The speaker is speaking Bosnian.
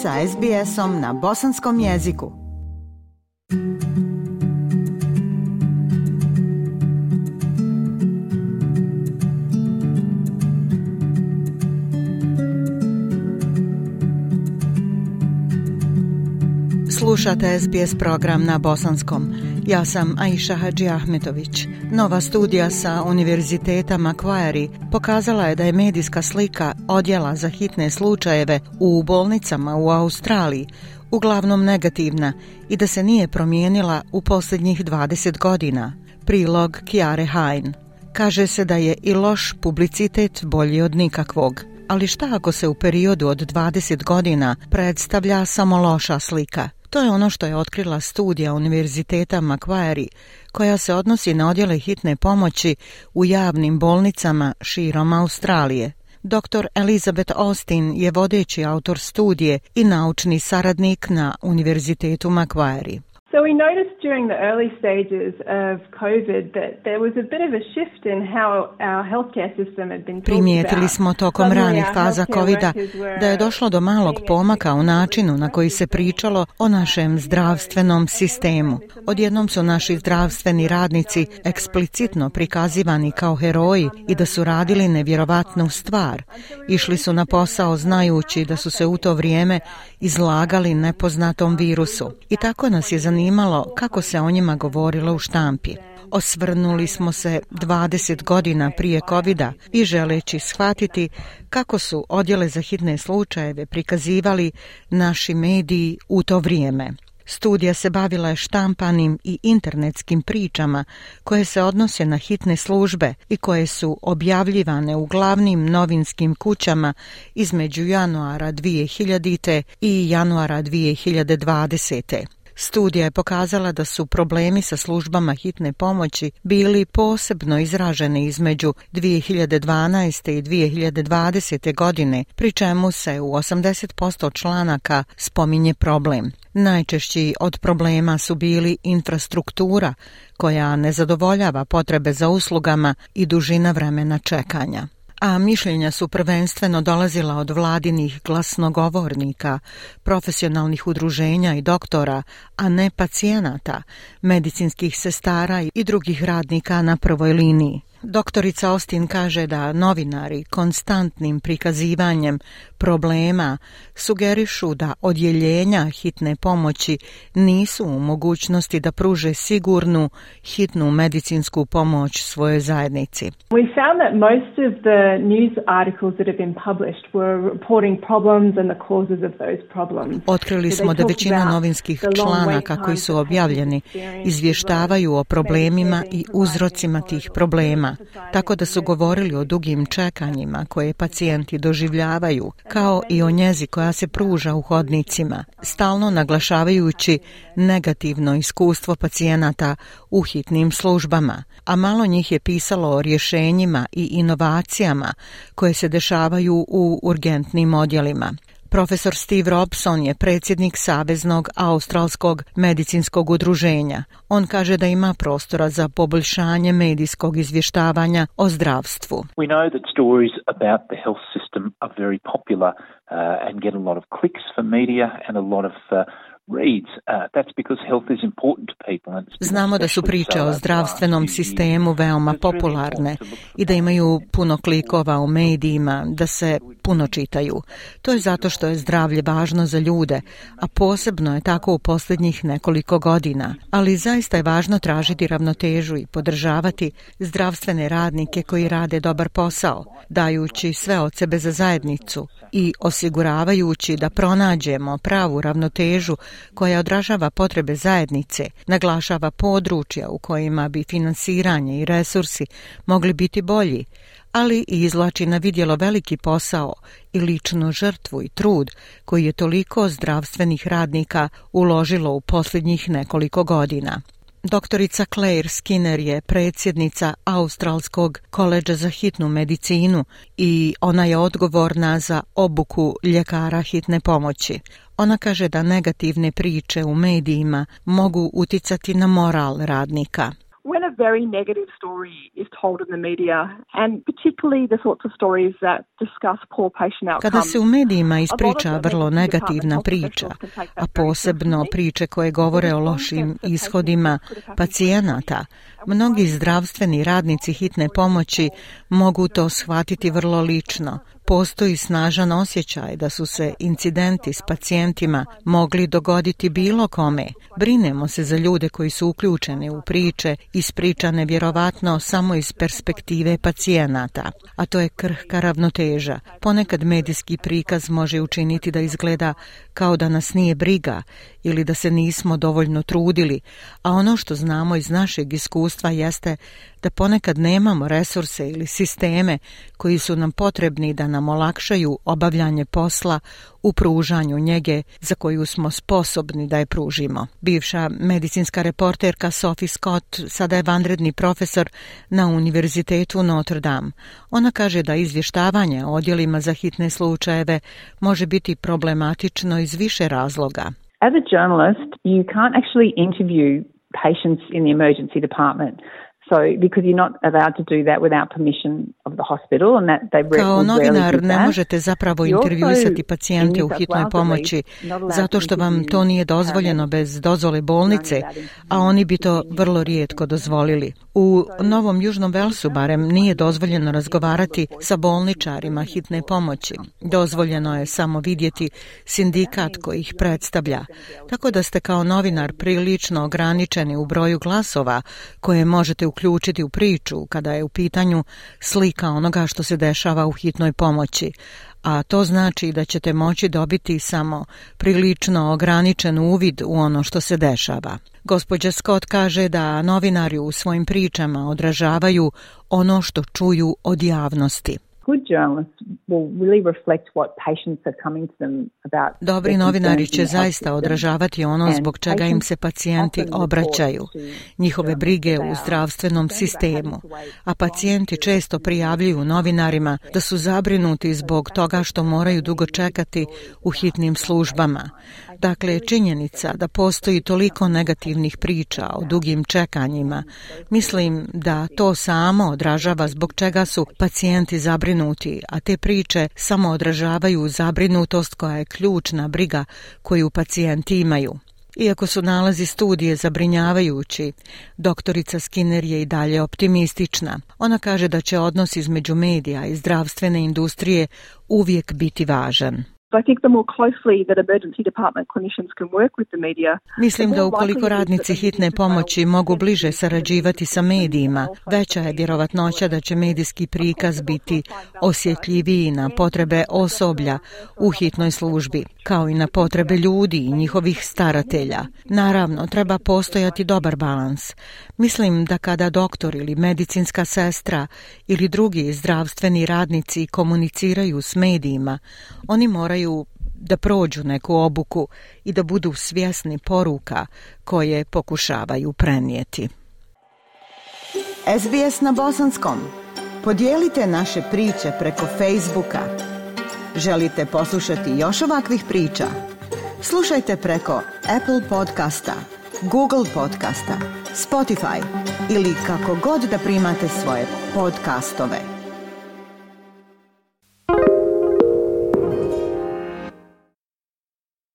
sa SBS-om na bosanskom jeziku. Slušate SBS program na bosanskom. Ja sam Aisha Hadži Ahmetović. Nova studija sa Univerziteta Macquarie pokazala je da je medijska slika odjela za hitne slučajeve u bolnicama u Australiji uglavnom negativna i da se nije promijenila u posljednjih 20 godina. Prilog Kiare Hain. Kaže se da je i loš publicitet bolji od nikakvog. Ali šta ako se u periodu od 20 godina predstavlja samo loša slika? To je ono što je otkrila studija Univerziteta Macquarie koja se odnosi na odjele hitne pomoći u javnim bolnicama širom Australije. Dr. Elizabeth Austin je vodeći autor studije i naučni saradnik na Univerzitetu Macquarie. So we noticed during the early stages of COVID that there was a bit of a shift in how our healthcare system had been Primijetili smo tokom ranih faza covida da je došlo do malog pomaka u načinu na koji se pričalo o našem zdravstvenom sistemu. Odjednom su naši zdravstveni radnici eksplicitno prikazivani kao heroji i da su radili nevjerovatnu stvar. Išli su na posao znajući da su se u to vrijeme izlagali nepoznatom virusu. I tako nas je zanimljivo imalo kako se o njima govorilo u štampi. Osvrnuli smo se 20 godina prije covid i želeći shvatiti kako su odjele za hitne slučajeve prikazivali naši mediji u to vrijeme. Studija se bavila je štampanim i internetskim pričama koje se odnose na hitne službe i koje su objavljivane u glavnim novinskim kućama između januara 2000. i januara 2020. Studija je pokazala da su problemi sa službama hitne pomoći bili posebno izraženi između 2012. i 2020. godine, pri čemu se u 80% članaka spominje problem. Najčešći od problema su bili infrastruktura koja ne zadovoljava potrebe za uslugama i dužina vremena čekanja a mišljenja su prvenstveno dolazila od vladinih glasnogovornika, profesionalnih udruženja i doktora, a ne pacijenata, medicinskih sestara i drugih radnika na prvoj liniji. Doktorica ostin kaže da novinari konstantnim prikazivanjem problema sugerišu da odjeljenja hitne pomoći nisu u mogućnosti da pruže sigurnu hitnu medicinsku pomoć svojoj zajednici. We found that most of the news articles that have been published were reporting problems and the causes of those problems. Otkrili smo da većina novinskih članaka koji su objavljeni izvještavaju o problemima i uzrocima tih problema tako da su govorili o dugim čekanjima koje pacijenti doživljavaju, kao i o njezi koja se pruža u hodnicima, stalno naglašavajući negativno iskustvo pacijenata u hitnim službama, a malo njih je pisalo o rješenjima i inovacijama koje se dešavaju u urgentnim odjelima. Profesor Steve Robson je predsjednik Saveznog australskog medicinskog udruženja. On kaže da ima prostora za poboljšanje medijskog izvještavanja o zdravstvu. We know that stories about the health system are very popular uh, and get a lot of clicks for media and a lot of uh, Znamo da su priče o zdravstvenom sistemu veoma popularne i da imaju puno klikova u medijima, da se puno čitaju. To je zato što je zdravlje važno za ljude, a posebno je tako u posljednjih nekoliko godina. Ali zaista je važno tražiti ravnotežu i podržavati zdravstvene radnike koji rade dobar posao, dajući sve od sebe za zajednicu i osiguravajući da pronađemo pravu ravnotežu koja odražava potrebe zajednice, naglašava područja u kojima bi finansiranje i resursi mogli biti bolji, ali i izlači na vidjelo veliki posao i ličnu žrtvu i trud koji je toliko zdravstvenih radnika uložilo u posljednjih nekoliko godina. Doktorica Claire Skinner je predsjednica Australskog koleđa za hitnu medicinu i ona je odgovorna za obuku ljekara hitne pomoći. Ona kaže da negativne priče u medijima mogu uticati na moral radnika when a very negative story is told in the media, and particularly the sorts of stories that discuss poor patient outcomes. Kada se u medijima ispriča vrlo negativna priča, a posebno priče koje govore o lošim ishodima pacijenata, Mnogi zdravstveni radnici hitne pomoći mogu to shvatiti vrlo lično. Postoji snažan osjećaj da su se incidenti s pacijentima mogli dogoditi bilo kome. Brinemo se za ljude koji su uključeni u priče, ispričane vjerovatno samo iz perspektive pacijenata. A to je krhka ravnoteža. Ponekad medijski prikaz može učiniti da izgleda kao da nas nije briga ili da se nismo dovoljno trudili, a ono što znamo iz našeg iskustva iskustva jeste da ponekad nemamo resurse ili sisteme koji su nam potrebni da nam olakšaju obavljanje posla u pružanju njege za koju smo sposobni da je pružimo. Bivša medicinska reporterka Sophie Scott sada je vanredni profesor na Univerzitetu Notre Dame. Ona kaže da izvještavanje o odjelima za hitne slučajeve može biti problematično iz više razloga. As a journalist, you can't actually interview patients in the emergency department So, because you're not allowed to do that without permission of the hospital and that Kao novinar ne možete zapravo intervjuisati pacijente u hitnoj pomoći zato što vam to nije dozvoljeno bez dozvole bolnice, a oni bi to vrlo rijetko dozvolili. U Novom Južnom Velsu barem nije dozvoljeno razgovarati sa bolničarima hitne pomoći. Dozvoljeno je samo vidjeti sindikat koji ih predstavlja. Tako da ste kao novinar prilično ograničeni u broju glasova koje možete uključiti uključiti u priču kada je u pitanju slika onoga što se dešava u hitnoj pomoći, a to znači da ćete moći dobiti samo prilično ograničen uvid u ono što se dešava. Gospođa Scott kaže da novinari u svojim pričama odražavaju ono što čuju od javnosti. Dobri novinari će zaista odražavati ono zbog čega im se pacijenti obraćaju, njihove brige u zdravstvenom sistemu, a pacijenti često prijavljuju novinarima da su zabrinuti zbog toga što moraju dugo čekati u hitnim službama. Dakle, činjenica da postoji toliko negativnih priča o dugim čekanjima, mislim da to samo odražava zbog čega su pacijenti zabrinuti zabrinuti, a te priče samo odražavaju zabrinutost koja je ključna briga koju pacijenti imaju. Iako su nalazi studije zabrinjavajući, doktorica Skinner je i dalje optimistična. Ona kaže da će odnos između medija i zdravstvene industrije uvijek biti važan. Mislim da ukoliko radnici hitne pomoći mogu bliže sarađivati sa medijima, veća je vjerovatnoća da će medijski prikaz biti osjetljiviji na potrebe osoblja u hitnoj službi, kao i na potrebe ljudi i njihovih staratelja. Naravno, treba postojati dobar balans. Mislim da kada doktor ili medicinska sestra ili drugi zdravstveni radnici komuniciraju s medijima, oni moraju moraju da prođu neku obuku i da budu svjesni poruka koje pokušavaju prenijeti. SBS na bosanskom. Podijelite naše priče preko Facebooka. Želite poslušati još ovakvih priča? Slušajte preko Apple podcasta, Google podcasta, Spotify ili kako god da primate svoje podcastove.